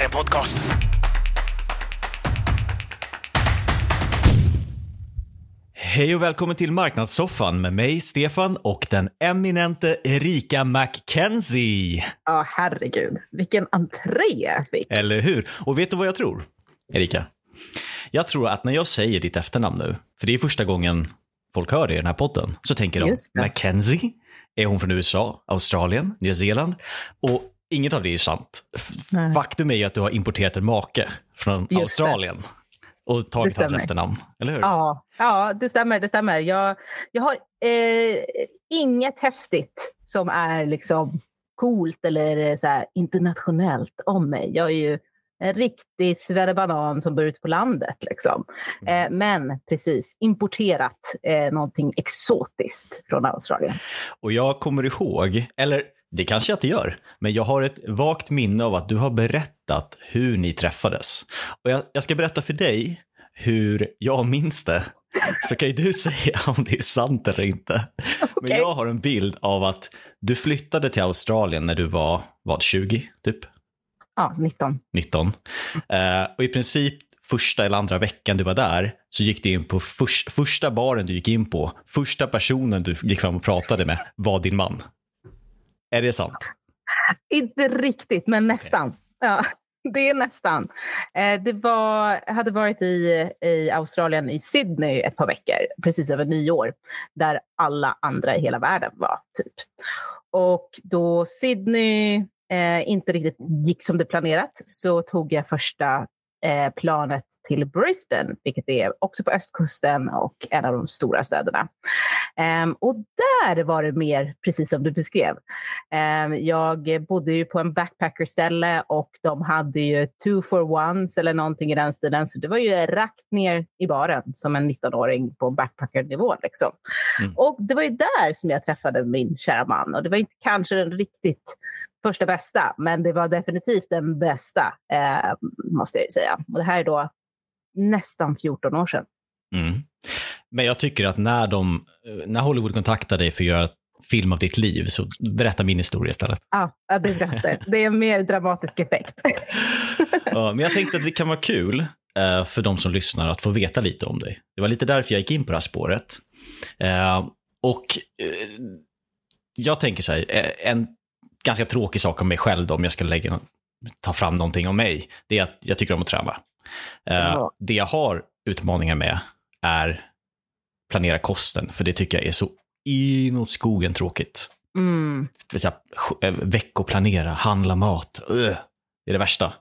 här är en podcast. Hej och välkommen till Marknadssoffan med mig, Stefan, och den eminente Erika McKenzie. Ja, herregud. Vilken entré jag fick. Eller hur? Och vet du vad jag tror, Erika? Jag tror att när jag säger ditt efternamn nu, för det är första gången folk hör det i den här podden, så tänker de. Mackenzie? Är hon från USA, Australien, Nya Zeeland? Och inget av det är sant. Nej. Faktum är ju att du har importerat en make från det. Australien och tagit Det hans efternamn, eller hur? Ja, ja, det stämmer. Det stämmer. Jag, jag har eh, inget häftigt som är liksom coolt eller eh, så här, internationellt om mig. Jag är ju en riktig svennebanan som bor ute på landet. Liksom. Eh, men precis, importerat eh, någonting exotiskt från Australien. Och jag kommer ihåg, eller det kanske jag inte gör, men jag har ett vagt minne av att du har berättat hur ni träffades. Och jag, jag ska berätta för dig hur jag minns det. Så kan ju du säga om det är sant eller inte. Men Okej. jag har en bild av att du flyttade till Australien när du var, vad, 20 typ? Ja, 19. 19. Eh, och i princip första eller andra veckan du var där så gick du in på förs- första baren du gick in på, första personen du gick fram och pratade med var din man. Är det sant? Inte riktigt, men nästan. Ja, det är nästan. Eh, det var, jag hade varit i, i Australien, i Sydney, ett par veckor, precis över nyår, där alla andra i hela världen var. typ. Och då Sydney eh, inte riktigt gick som det planerat så tog jag första eh, planet till Brisbane, vilket är också på östkusten och en av de stora städerna. Ehm, och där var det mer precis som du beskrev. Ehm, jag bodde ju på en backpackerställe och de hade ju two for ones eller någonting i den stilen. Så det var ju rakt ner i baren som en 19-åring på backpackernivå. Liksom. Mm. Och det var ju där som jag träffade min kära man. Och det var inte kanske den riktigt första bästa, men det var definitivt den bästa, eh, måste jag ju säga. Och det här är då nästan 14 år sedan. Mm. Men jag tycker att när, de, när Hollywood kontaktar dig för att göra film av ditt liv så berätta min historia istället. Ja, det är rätt. Det är en mer dramatisk effekt. Ja, men jag tänkte att det kan vara kul eh, för de som lyssnar att få veta lite om dig. Det var lite därför jag gick in på det här spåret. Eh, och eh, jag tänker så här, eh, en ganska tråkig sak om mig själv då, om jag ska lägga, ta fram någonting om mig, det är att jag tycker om att träna. Ja. Det jag har utmaningar med är planera kosten, för det tycker jag är så inåt skogen tråkigt Mm. eh, veckoplanera, handla mat. Ugh, det är det värsta.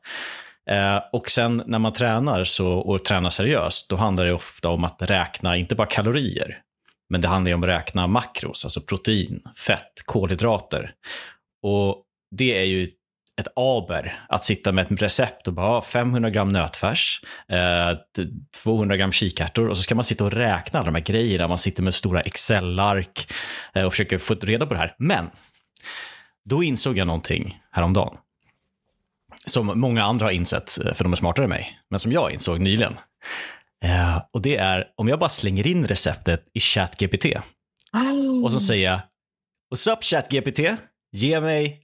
Eh, och sen när man tränar så, och tränar seriöst, då handlar det ofta om att räkna, inte bara kalorier, men det handlar ju om att räkna makros, alltså protein, fett, kolhydrater. Och det är ju ett aber att sitta med ett recept och bara "Ah, 500 gram nötfärs, eh, t- 200 gram kikärtor och så ska man sitta och räkna alla de här grejerna. Man sitter med stora Excel-ark eh, och försöker få reda på det här. Men då insåg jag någonting häromdagen. Som många andra har insett, eh, för de är smartare än mig, men som jag insåg nyligen. Eh, och det är om jag bara slänger in receptet i ChatGPT och så säger jag What's up ChatGPT? Ge mig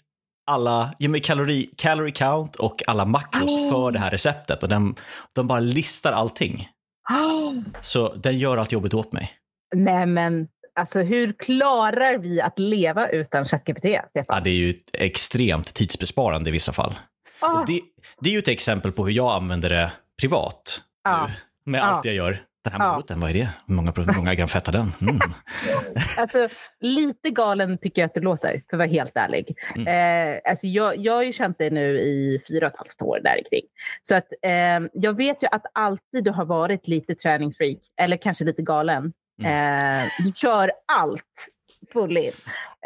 alla, ge mig kalori, calorie count och alla makros Oh. för det här receptet. Och den, de bara listar allting. Så den gör allt jobbet åt mig. Nej, men alltså hur klarar vi att leva utan ChatGPT, Ja, Stefan? det är ju extremt tidsbesparande i vissa fall. Och det, det är ju ett exempel på hur jag använder det privat. Ja. Nu, med Ja. allt jag gör. Den här Ja. moroten, vad är det? Hur många, många gram fett har den? Mm. Alltså, lite galen tycker jag att det låter, för att vara helt ärlig. Mm. Eh, alltså, jag, jag har ju känt det nu i fyra och ett halvt år där kring. Så att, eh, jag vet ju att alltid du har varit lite träningsfreak, eller kanske lite galen. Eh, du kör allt full in.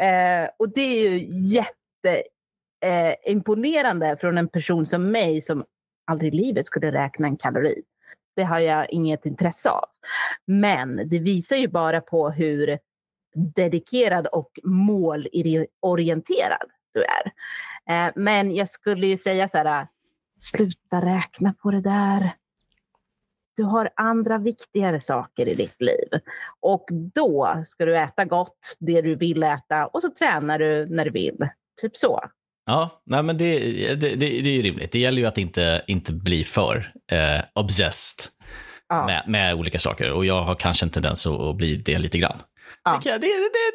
Eh, och det är ju jätte eh, från en person som mig som aldrig i livet skulle räkna en kalori. Det har jag inget intresse av. Men det visar ju bara på hur dedikerad och målorienterad du är. Eh, men jag skulle ju säga så här, äh, sluta räkna på det där. Du har andra viktigare saker i ditt liv. Och då ska du äta gott, det du vill äta, och så tränar du när du vill. Typ så. Ja, nej, men det, det, det, det är rimligt. Det gäller ju att inte, inte bli för eh, obsessed ja. med, med olika saker. Och jag har kanske en tendens att bli det lite grann. Ja. Det, det, det,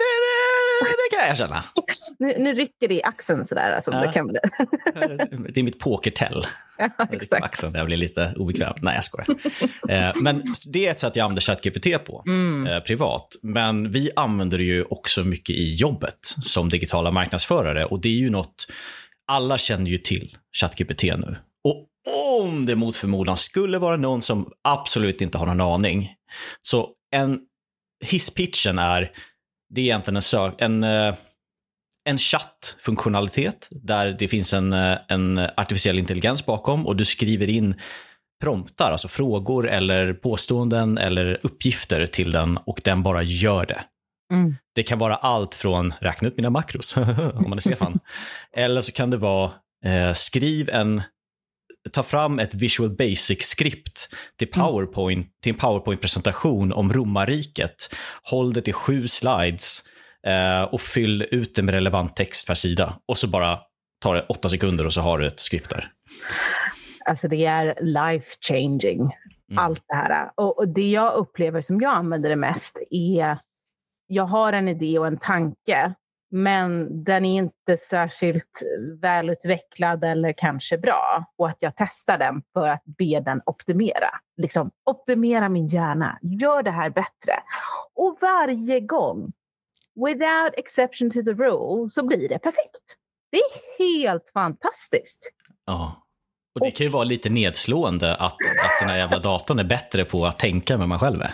det, det, kan jag erkänna. Nu, nu rycker det i axeln sådär. Alltså, ja. det, kan bli. det är mitt pokertell. Ja, exakt. jag blir lite obekväm. Nej, jag skojar. Eh, men det är ett sätt jag använder ChatGPT på mm. Eh, privat. Men vi använder det ju också mycket i jobbet som digitala marknadsförare. Och det är ju något, alla känner ju till ChatGPT nu. Och om det mot förmodan skulle vara någon som absolut inte har någon aning, så en hisspitchen är, det är egentligen en, sök, en, eh, en chattfunktionalitet där det finns en, eh, en artificiell intelligens bakom och du skriver in promptar, alltså frågor eller påståenden eller uppgifter till den och den bara gör det. Mm. Det kan vara allt från räkna ut mina makros, om man är Stefan, eller så kan det vara eh, skriv en ta fram ett Visual Basic-skript till, mm. PowerPoint, mm. till en PowerPoint-presentation om romarriket. Håll det till sju slides eh, och fyll ut det med relevant text per sida. Och så bara tar det åtta sekunder och så har du ett skript där. Alltså det är life changing, mm. allt det här. Och, och det jag upplever som jag använder det mest är, jag har en idé och en tanke men den är inte särskilt välutvecklad eller kanske bra. Och att jag testar den för att be den optimera. Liksom, optimera min hjärna, gör det här bättre. Och varje gång, without exception to the rule, så blir det perfekt. Det är helt fantastiskt. Ja. Och det kan ju vara lite nedslående att, att den här jävla datorn är bättre på att tänka än vad man själv är.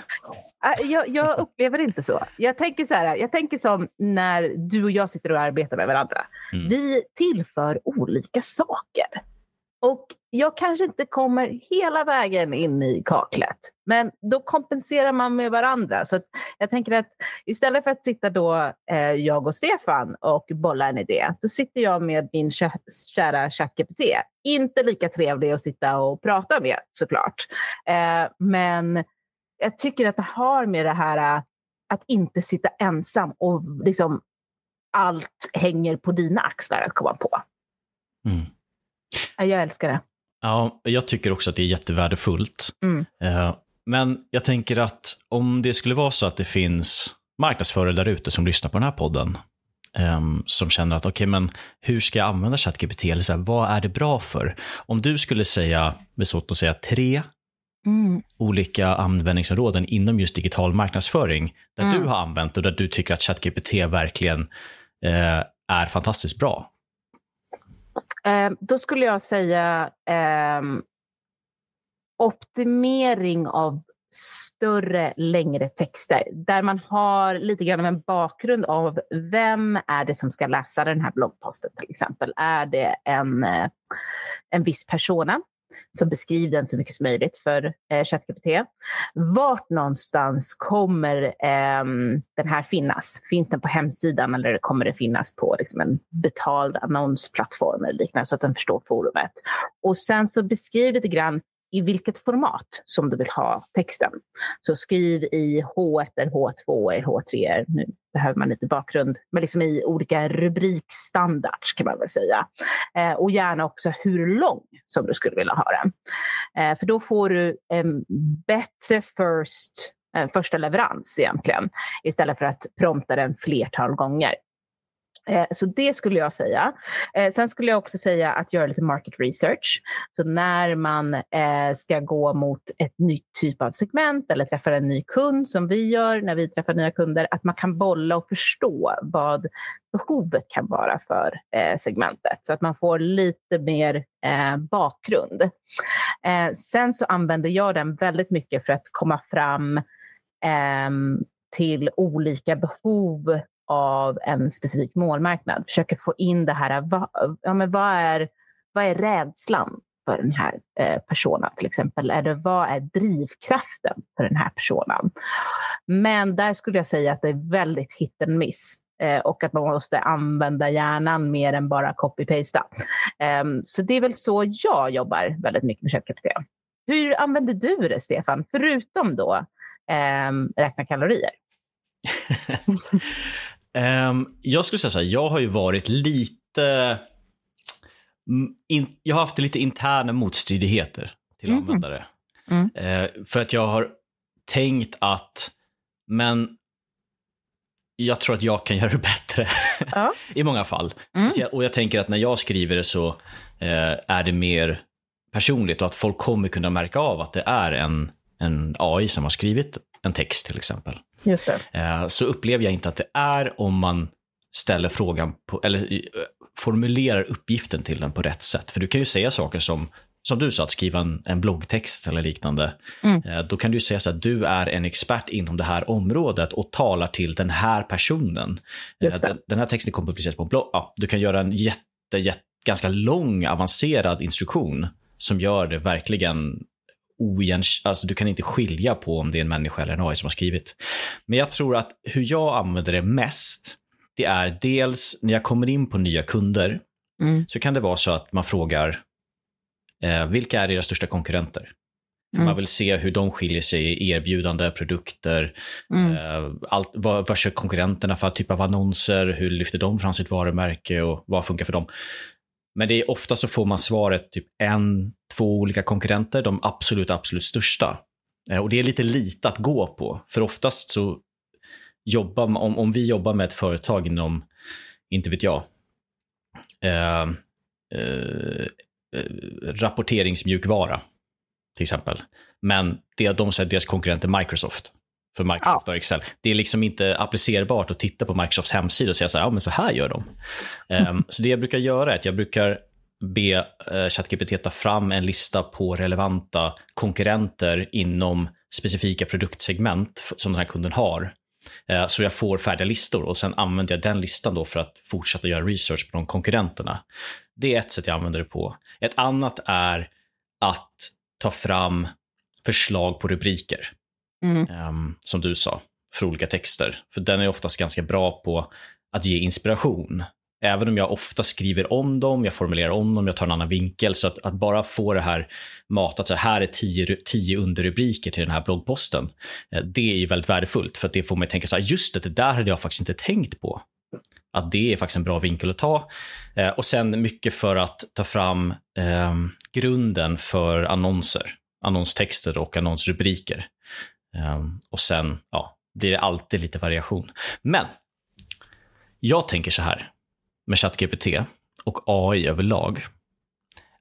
Äh, jag, jag, upplever inte så. Jag tänker så här, jag tänker som när du och jag sitter och arbetar med varandra. Mm. Vi tillför olika saker. Och jag kanske inte kommer hela vägen in i kaklet, men då kompenserar man med varandra. Så jag tänker att istället för att sitta då eh, jag och Stefan och bolla en idé, då sitter jag med min kära ChatGPT. Inte lika trevlig att sitta och prata med såklart, eh, men jag tycker att det har med det här äh, att inte sitta ensam och liksom allt hänger på dina axlar att komma på. Mm. Jag älskar det. Ja, jag tycker också att det är jättevärdefullt. Mm. Eh, men jag tänker att om det skulle vara så att det finns marknadsförare där ute som lyssnar på den här podden, ehm, som känner att okej, okay, men hur ska jag använda ChatGPT? Eller så här, vad är det bra för? Om du skulle säga, med så att säga tre mm. olika användningsområden inom just digital marknadsföring där mm. du har använt och där du tycker att ChatGPT verkligen eh, är fantastiskt bra? Eh, då skulle jag säga eh, optimering av större, längre texter där man har lite grann av en bakgrund av vem är det som ska läsa den här bloggposten till exempel. Är det en, eh, en viss persona så beskriv den så mycket som möjligt för eh, ChatGPT. Vart någonstans kommer eh, den här finnas? Finns den på hemsidan eller kommer det finnas på liksom, en betald annonsplattform eller liknande så att den förstår forumet? Och sen så beskriv lite grann i vilket format som du vill ha texten. Så skriv i H1, H2, H3. Nu behöver man lite bakgrund, men liksom i olika rubrikstandards kan man väl säga. Eh, och gärna också hur lång som du skulle vilja ha den. Eh, för då får du en bättre first, eh, första leverans egentligen, istället för att prompta den flertal gånger. Eh, så det skulle jag säga. Eh, sen skulle jag också säga att göra lite market research. Så när man eh, ska gå mot ett nytt typ av segment eller träffar en ny kund som vi gör när vi träffar nya kunder, att man kan bolla och förstå vad behovet kan vara för eh, segmentet så att man får lite mer eh, bakgrund. Eh, sen så använder jag den väldigt mycket för att komma fram ehm, till olika behov av en specifik målmarknad. Försöker få in det här, eh, vad, ja, men vad, är, vad är rädslan för den här eh, personen till exempel? Eller vad är drivkraften för den här personen? Men där skulle jag säga att det är väldigt hit and miss eh, och att man måste använda hjärnan mer än bara copy-pasta. Eh, så det är väl så jag jobbar väldigt mycket med ChatGPT. Hur använder du det, Stefan, förutom då eh, räkna kalorier? Um, jag skulle säga så här, jag har ju varit lite in, jag har haft lite interna motstridigheter till Mhm. användare. Mm. Eh, för att jag har tänkt att, men jag tror att jag kan göra det bättre Ja. i många fall. Mm. Och jag tänker att när jag skriver det så eh, är det mer personligt och att folk kommer kunna märka av att det är en, en AI som har skrivit en text till exempel. Just det. Eh, så upplever jag inte att det är om man ställer frågan på, eller eh, formulerar uppgiften till den på rätt sätt. För du kan ju säga saker som, som du sa, att skriva en, en bloggtext eller liknande. Mm. Eh, Då kan du säga så att du är en expert inom det här området och talar till den här personen. Den, den här texten kommer publiceras på en blogg. Ja, du kan göra en jätte, jätte, ganska lång, avancerad instruktion som gör det verkligen oigen, alltså du kan inte skilja på om det är en människa eller en AI som har skrivit. Men jag tror att hur jag använder det mest, det är dels när jag kommer in på nya kunder, Mm. så kan det vara så att man frågar eh, vilka är era största konkurrenter? Mm. Man vill se hur de skiljer sig i erbjudande, produkter, Mm. eh, allt, vad, vad kör konkurrenterna för typ av annonser, hur lyfter de fram sitt varumärke och vad funkar för dem? Men det är ofta så får man svaret typ en, två olika konkurrenter, de absolut, absolut största. Eh, och det är lite lite att gå på, för oftast så jobbar man, om, om vi jobbar med ett företag inom, inte vet jag, eh, eh, eh rapporteringsmjukvara till exempel. Men det de säger deras konkurrent är Microsoft. För Microsoft har Excel. Det är liksom inte applicerbart att titta på Microsofts hemsida och säga så här, ja men så här gör de. Ehm, så det jag brukar göra är att jag brukar be uh, ChatGPT ta fram en lista på relevanta konkurrenter inom specifika produktsegment som den här kunden har. Eh, Så jag får färdiga listor och sen använder jag den listan då för att fortsätta göra research på de konkurrenterna. Det är ett sätt jag använder det på. Ett annat är att ta fram förslag på rubriker, Mm. um, som du sa, för olika texter. För den är oftast ganska bra på att ge inspiration. Även om jag ofta skriver om dem, jag formulerar om dem, jag tar en annan vinkel. Så att, att bara få det här matat, så här är tio, tio underrubriker till den här bloggposten. Eh, det är ju väldigt värdefullt, för att det får mig att tänka så här, just det, det där hade jag faktiskt inte tänkt på. Att det är faktiskt en bra vinkel att ta. Eh, och sen mycket för att ta fram eh, grunden för annonser, annonstexter och annonsrubriker. Eh, och sen ja, blir det alltid lite variation. Men jag tänker så här med ChatGPT och AI överlag.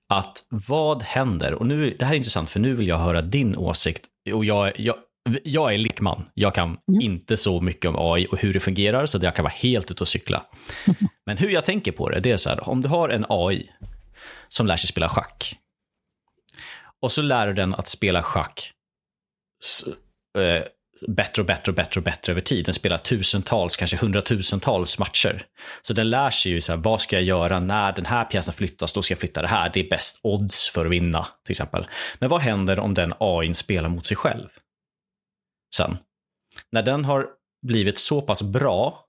Att vad händer, och nu, det här är intressant för nu vill jag höra din åsikt. Och jag, jag, jag är likman. Jag kan Mm. inte så mycket om AI och hur det fungerar, så att jag kan vara helt ute och cykla. Men hur jag tänker på det, det är så här, om du har en AI som lär sig spela schack. Och så lär du den att spela schack eh, bättre och bättre och bättre och bättre över tid. Den spelar tusentals, kanske hundratusentals matcher. Så den lär sig ju så här, vad ska jag göra när den här pjäsen flyttas, då ska jag flytta det här. Det är bäst odds för att vinna, till exempel. Men vad händer om den AI spelar mot sig själv? Sen. När den har blivit så pass bra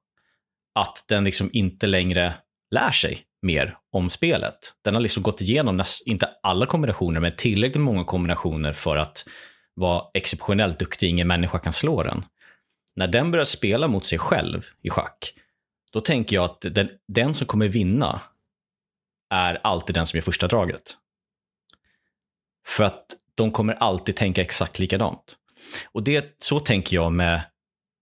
att den liksom inte längre lär sig mer om spelet. Den har liksom gått igenom, näst, inte alla kombinationer, men tillräckligt många kombinationer för att var exceptionellt duktig, ingen människa kan slå den. När den börjar spela mot sig själv i schack, då tänker jag att den, den som kommer vinna är alltid den som gör första draget. För att de kommer alltid tänka exakt likadant. Och det, så tänker jag med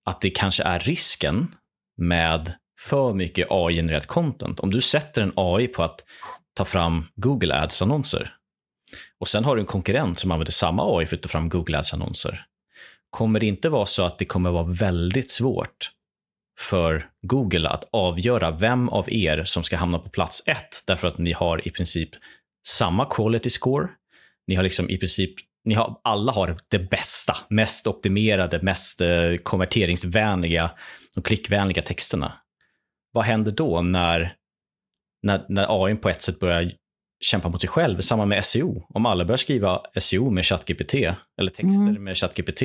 att det kanske är risken med för mycket AI-genererat content. Om du sätter en AI på att ta fram Google Ads-annonser och sen har du en konkurrent som använder samma AI för att ta fram Google Ads-annonser. Kommer det inte vara så att det kommer vara väldigt svårt för Google att avgöra vem av er som ska hamna på plats ett, därför att ni har i princip samma quality score. Ni har liksom i princip, ni har, alla har det bästa, mest optimerade, mest eh, konverteringsvänliga och klickvänliga texterna. Vad händer då när, när, när AI på ett sätt börjar kämpa mot sig själv, samma med SEO. Om alla börjar skriva SEO med ChatGPT, eller texter Mm. med ChatGPT,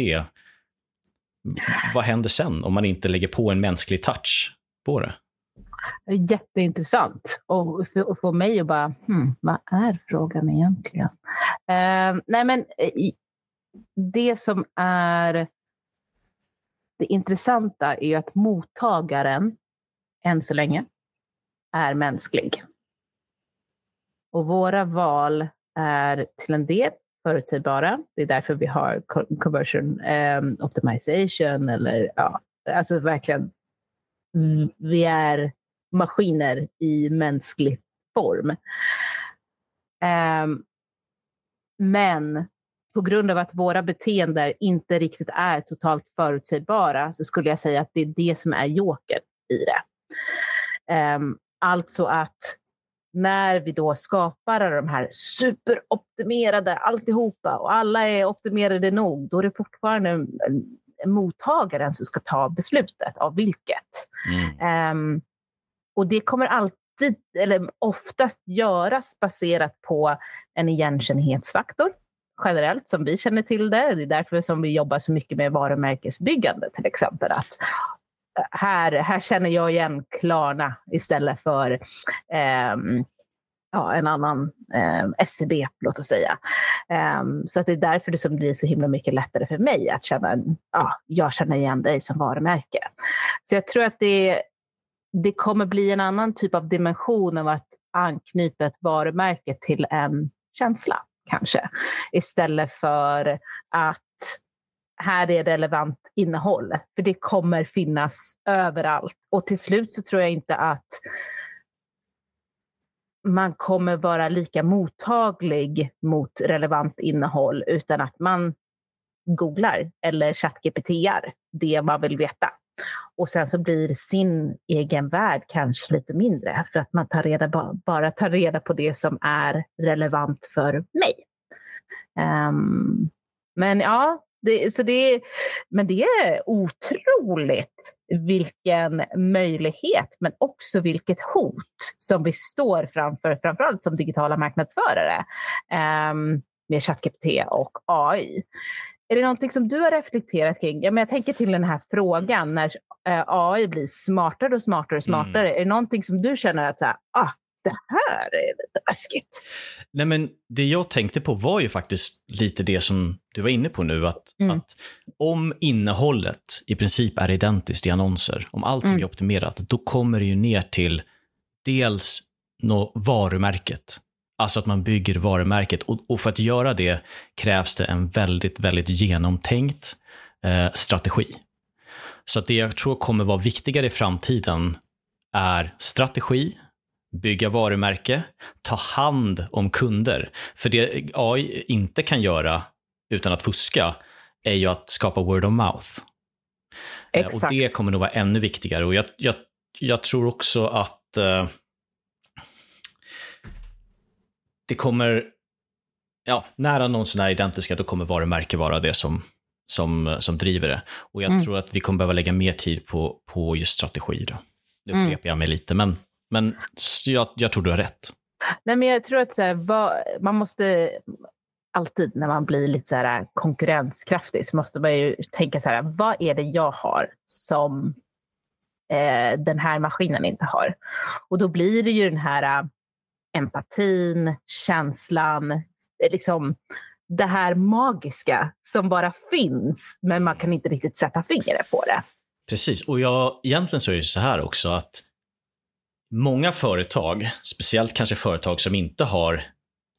vad händer sen om man inte lägger på en mänsklig touch på det? Jätteintressant. Och för, och för mig att bara, hmm, vad är frågan egentligen? Eh, nej men eh, det som är det intressanta är ju att mottagaren än så länge är mänsklig. Och våra val är till en del förutsägbara. Det är därför vi har conversion um, optimization eller ja, alltså verkligen. Mm, vi är maskiner i mänsklig form. Um, men på grund av att våra beteenden inte riktigt är totalt förutsägbara så skulle jag säga att det är det som är joker i det. Um, alltså att när vi då skapar de här superoptimerade alltihopa och alla är optimerade nog, då är det fortfarande mottagaren som ska ta beslutet av vilket. Mm. Um, och det kommer alltid, eller oftast göras baserat på en igenkännlighetsfaktor generellt som vi känner till det. Det är därför som vi jobbar så mycket med varumärkesbyggande till exempel. Att här, här känner jag igen Klarna istället för eh, ja, en annan eh, SCB, låt oss säga. Um, så att det är därför det som blir så himla mycket lättare för mig att känna, ja, jag känner igen dig som varumärke. Så jag tror att det, det kommer bli en annan typ av dimension av att anknyta ett varumärke till en känsla kanske. Istället för att här är relevant innehåll. För det kommer finnas överallt. Och till slut så tror jag inte att man kommer vara lika mottaglig mot relevant innehåll utan att man googlar eller chatgptar det man vill veta. Och sen så blir sin egen värld kanske lite mindre för att man tar reda, bara tar reda på det som är relevant för mig. Um, men ja, det, så det, men det är otroligt vilken möjlighet men också vilket hot som vi står framför, framförallt som digitala marknadsförare um, med ChatGPT och AI. Är det någonting som du har reflekterat kring? Ja, men jag tänker till den här frågan när eh, AI blir smartare och smartare och smartare. Mm. Är det någonting som du känner att så här, ah, det här är lite läskigt? Nej, men det jag tänkte på var ju faktiskt lite det som du var inne på nu, att, mm. att om innehållet i princip är identiskt i annonser, om allting mm. är optimerat, då kommer det ju ner till dels no, varumärket. Alltså att man bygger varumärket. Och, och, för att göra det krävs det en väldigt, väldigt genomtänkt eh, strategi. Så att det jag tror kommer vara viktigare i framtiden är strategi, bygga varumärke, ta hand om kunder. För det AI inte kan göra utan att fuska är ju att skapa word of mouth. Exakt. Och det kommer nog vara ännu viktigare. Och jag, jag, jag tror också att uh, det kommer, ja, när annonserna är identiska, då kommer varumärke vara det som, som, som driver det. Och jag mm. tror att vi kommer behöva lägga mer tid på, på just strategi. Då. Nu mm. upprepar mm. jag mig lite, men, men jag, jag tror du har rätt. Nej, men jag tror att så här, vad, man måste alltid när man blir lite så här konkurrenskraftig så måste man ju tänka så här, vad är det jag har som eh, den här maskinen inte har? Och då blir det ju den här uh, empatin, känslan, liksom det här magiska som bara finns, men man kan inte riktigt sätta fingret på det. Precis, och jag, egentligen så är det så här också att många företag, speciellt kanske företag som inte har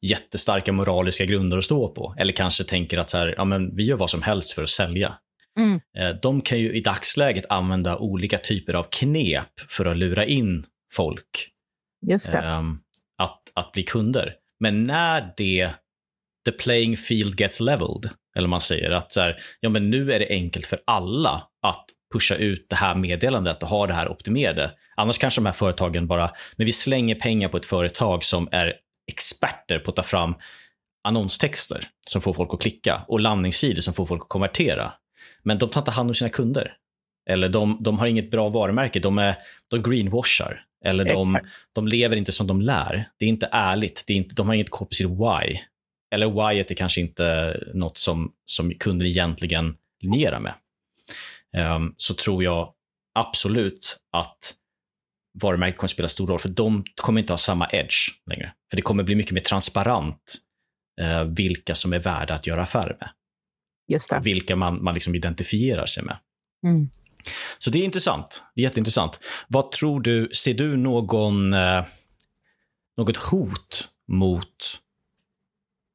jättestarka moraliska grunder att stå på, eller kanske tänker att så här, ja, men vi gör vad som helst för att sälja. Mm. Eh, de kan ju i dagsläget använda olika typer av knep för att lura in folk um, att, att bli kunder. Men när det, the playing field gets leveled, eller man säger att så här, ja, men nu är det enkelt för alla att pusha ut det här meddelandet och ha det här optimerade. Annars kanske de här företagen bara, men vi slänger pengar på ett företag som är experter på att ta fram annonstexter som får folk att klicka och landningssidor som får folk att konvertera. Men de tar inte hand om sina kunder. Eller de, de har inget bra varumärke, de, är, de greenwashar. Eller de, de lever inte som de lär. Det är inte ärligt, det är inte, de har inget koll på sitt why. Eller why är kanske inte något som, som kunden egentligen linjerar med. Um, så tror jag absolut att varumärket kommer spela stor roll, för de kommer inte ha samma edge längre. För det kommer bli mycket mer transparent eh, vilka som är värda att göra affärer med. Just det. Vilka man, man liksom identifierar sig med. Mm. Så det är intressant. Det är jätteintressant. Vad tror du, ser du någon, eh, något hot mot,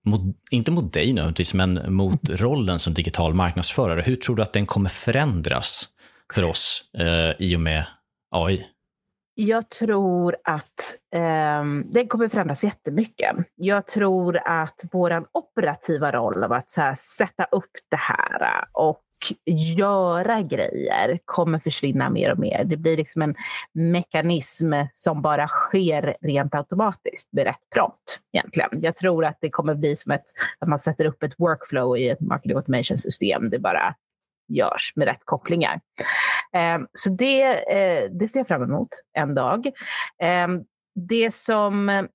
mot inte mot dig nödvändigtvis, men mot rollen som digital marknadsförare. Hur tror du att den kommer förändras för oss eh, i och med AI? Jag tror att eh, det kommer förändras jättemycket. Jag tror att vår operativa roll av att här, sätta upp det här och göra grejer kommer försvinna mer och mer. Det blir liksom en mekanism som bara sker rent automatiskt med rätt prompt egentligen. Jag tror att det kommer bli som ett, att man sätter upp ett workflow i ett marketing automation system. Det bara görs med rätt kopplingar. Ehm, så det, eh, det ser jag fram emot en dag. Ehm, det som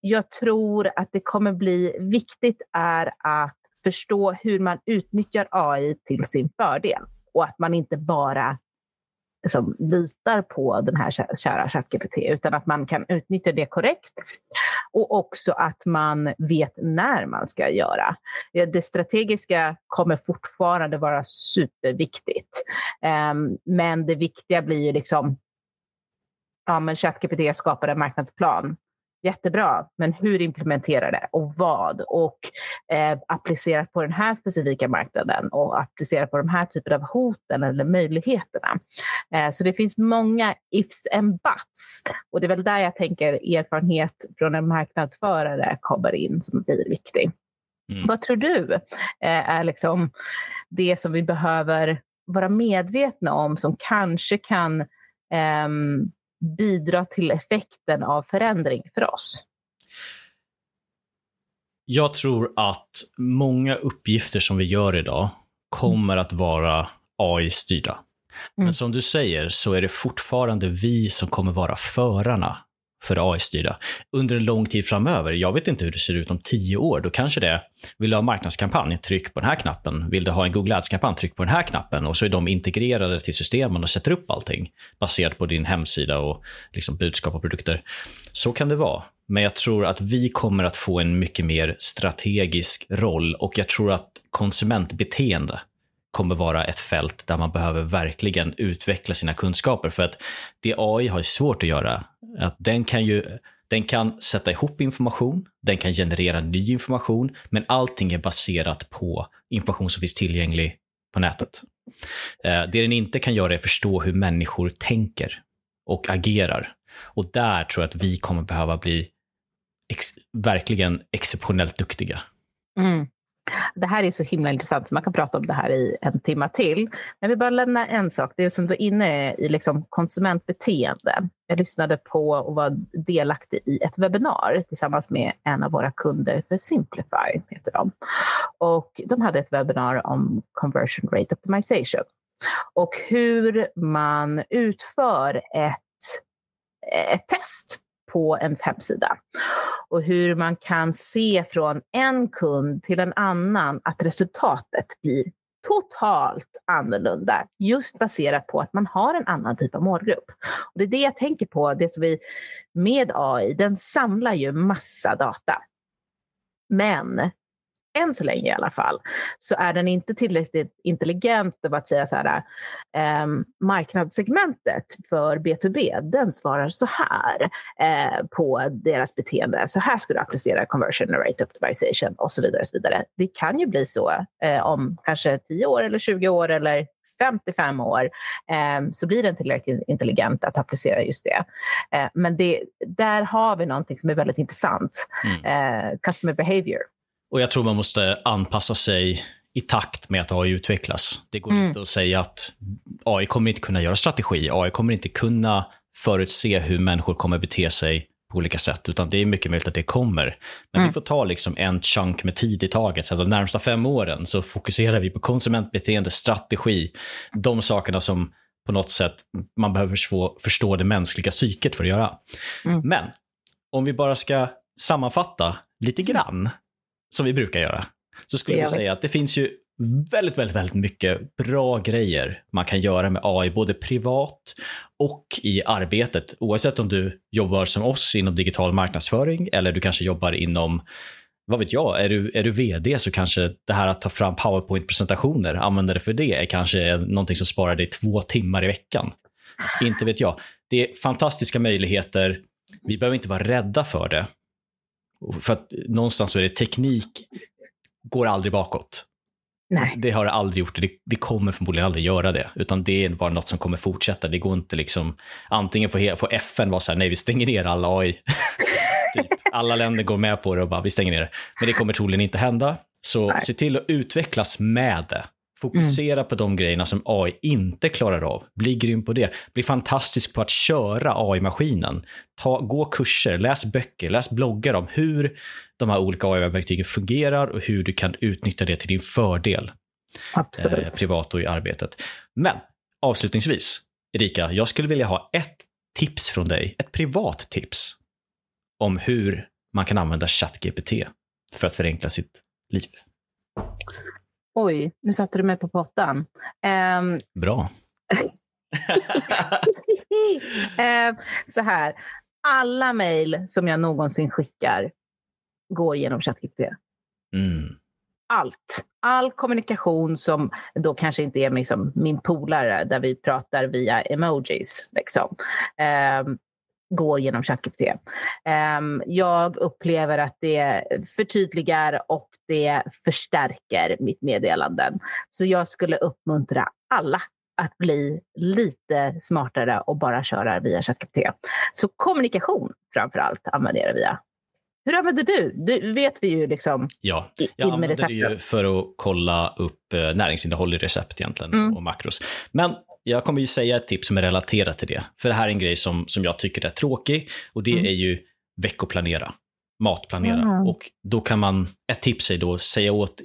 jag tror att det kommer bli viktigt är att förstå hur man utnyttjar AI till sin fördel och att man inte bara liksom, litar på den här kära ChatGPT utan att man kan utnyttja det korrekt och också att man vet när man ska göra. Det strategiska kommer fortfarande vara superviktigt. Um, men det viktiga blir ju liksom ja, men ChatGPT skapar en marknadsplan Jättebra, men hur implementerar det och vad? Och eh, applicera på den här specifika marknaden och applicera på de här typerna av hoten eller möjligheterna. Eh, så det finns många ifs and buts och det är väl där jag tänker erfarenhet från en marknadsförare kommer in som blir viktig. Mm. Vad tror du eh, är liksom det som vi behöver vara medvetna om som kanske kan um, bidra till effekten av förändring för oss? Jag tror att många uppgifter som vi gör idag kommer att vara AI-styrda. Mm. Men som du säger så är det fortfarande vi som kommer vara förarna för AI-styrda under en lång tid framöver. Jag vet inte hur det ser ut om tio år. Då kanske det är, vill du ha marknadskampanj, tryck på den här knappen. Vill du ha en Google Ads-kampanj, tryck på den här knappen. Och så är de integrerade till systemen och sätter upp allting baserat på din hemsida och liksom budskap och produkter. Så kan det vara. Men jag tror att vi kommer att få en mycket mer strategisk roll och jag tror att konsumentbeteende kommer vara ett fält där man behöver verkligen utveckla sina kunskaper. För att det AI har svårt att göra, att den kan ju den kan sätta ihop information, den kan generera ny information, men allting är baserat på information som finns tillgänglig på nätet. Eh, det den inte kan göra är att förstå hur människor tänker och agerar. Och där tror jag att vi kommer behöva bli ex verkligen exceptionellt duktiga. Mm. Det här är så himla intressant, så man kan prata om det här i en timme till. Men jag vill bara lämna en sak, det är som du är inne i liksom konsumentbeteende. Jag lyssnade på och var delaktig i ett webbinar tillsammans med en av våra kunder för Simplify, heter de. Och de hade ett webbinar om conversion rate optimization och hur man utför ett, ett test på ens hemsida. Och hur man kan se från en kund till en annan att resultatet blir totalt annorlunda, just baserat på att man har en annan typ av målgrupp. Och det är det jag tänker på, det som vi med AI, den samlar ju massa data. Men än så länge i alla fall, så är den inte tillräckligt intelligent av att säga så här, eh, marknadssegmentet för B2B, den svarar så här eh, på deras beteende. Så här ska du applicera conversion rate optimization och så vidare. Och så vidare. Det kan ju bli så eh, om kanske 10 år eller 20 år eller 55 år eh, så blir den tillräckligt intelligent att applicera just det. Eh, men det, där har vi någonting som är väldigt intressant. Mm. Eh, customer behavior. Och jag tror man måste anpassa sig i takt med att AI utvecklas. Det går mm. inte att säga att AI kommer inte kunna göra strategi. AI kommer inte kunna förutse hur människor kommer bete sig på olika sätt, utan det är mycket möjligt att det kommer. Men mm. vi får ta liksom en chunk med tid i taget. Så de närmsta fem åren så fokuserar vi på konsumentbeteende, strategi, de sakerna som på något sätt man behöver få, förstå det mänskliga psyket för att göra. Mm. Men om vi bara ska sammanfatta lite grann som vi brukar göra, så skulle jag säga att det finns ju väldigt, väldigt, väldigt mycket bra grejer man kan göra med AI, både privat och i arbetet. Oavsett om du jobbar som oss inom digital marknadsföring eller du kanske jobbar inom vad vet jag, är du, är du vd så kanske det här att ta fram powerpoint-presentationer, använda det för det, är kanske någonting som sparar dig två timmar i veckan. Inte vet jag. Det är fantastiska möjligheter. Vi behöver inte vara rädda för det. För att någonstans så är det teknik går aldrig bakåt. Nej. Det har det aldrig gjort. Det, det kommer förmodligen aldrig göra det. Utan det är bara något som kommer fortsätta. Det går inte liksom, antingen får, får FN vara så här, nej vi stänger ner alla AI. typ. Alla länder går med på det och bara, vi stänger ner det. Men det kommer troligen inte hända. Så Nej. se till att utvecklas med det. Fokusera på de grejerna som AI inte klarar av. Bli grym på det. Bli fantastisk på att köra AI-maskinen. Ta, gå kurser, läs böcker, läs bloggar om hur de här olika AI-verktygen fungerar och hur du kan utnyttja det till din fördel Absolut. eh, privat och i arbetet. Men avslutningsvis, Erika, jag skulle vilja ha ett tips från dig, ett privat tips om hur man kan använda ChatGPT för att förenkla sitt liv. Oj, nu satte du mig på pottan. Ehm, Bra. Ehm, så här, alla mejl som jag någonsin skickar går genom ChatGPT. Mm. Allt. All kommunikation som då kanske inte är liksom min polare där vi pratar via emojis. Liksom, ehm, går genom ChatGPT. Ehm, jag upplever att det förtydligar och det förstärker mitt meddelanden. Så jag skulle uppmuntra alla att bli lite smartare och bara köra via ChatGPT. Så kommunikation framför allt använder jag det via. Hur använder du? Du vet vi ju liksom Ja, jag använder det ju för att kolla upp eh, näringsinnehåll i recept egentligen Mm. och makros. Men jag kommer ju säga ett tips som är relaterat till det. För det här är en grej som, som jag tycker är tråkig och det Mm. är ju veckoplanera, matplanera. Mm. Och då kan man, ett tips är då säga åt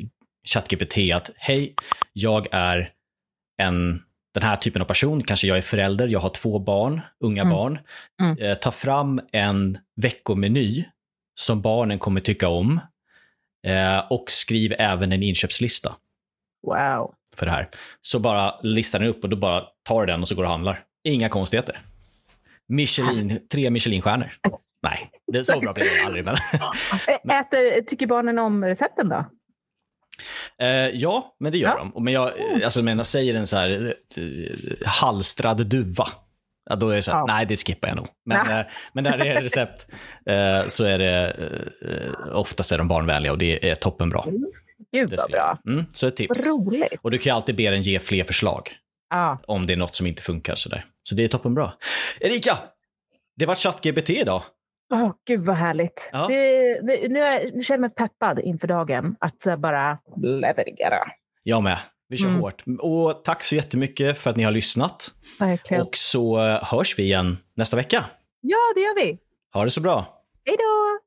ChatGPT att hej, jag är en den här typen av person, kanske jag är förälder, jag har två barn, unga Mm. barn. Mm. Eh, ta fram en veckomeny som barnen kommer tycka om eh, och skriv även en inköpslista Wow. För det här. Så bara listar den upp och då bara tar du den och så går du och handlar. Inga konstigheter. Michelin, tre Michelinstjärnor. Nej, det är så bra blir det aldrig. Men, Äter, tycker barnen om recepten då? eh, ja, men det gör Ja. de. Men jag eh, alltså, menar, säger en så här eh, halstrad duva, ja, då är det så här, Ja. nej det skippar jag nog. Men, Ja. eh, men när det är recept eh, så är det, eh, oftast är de barnvänliga och det är toppenbra. Gud vad bra. Mm, så ett tips. Roligt. Och du kan ju alltid be den ge fler förslag Ja. om det är något som inte funkar sådär. Så det är toppenbra. Erika, det var ChatGPT idag. Åh, gud vad härligt. Ja. Det, det, nu, är, nu känner jag mig peppad inför dagen att eh, bara leverera. Jag med. Vi kör Mm. hårt. Och tack så jättemycket för att ni har lyssnat. Verkligen. Och så eh, hörs vi igen nästa vecka. Ja, det gör vi. Ha det så bra. Hej då!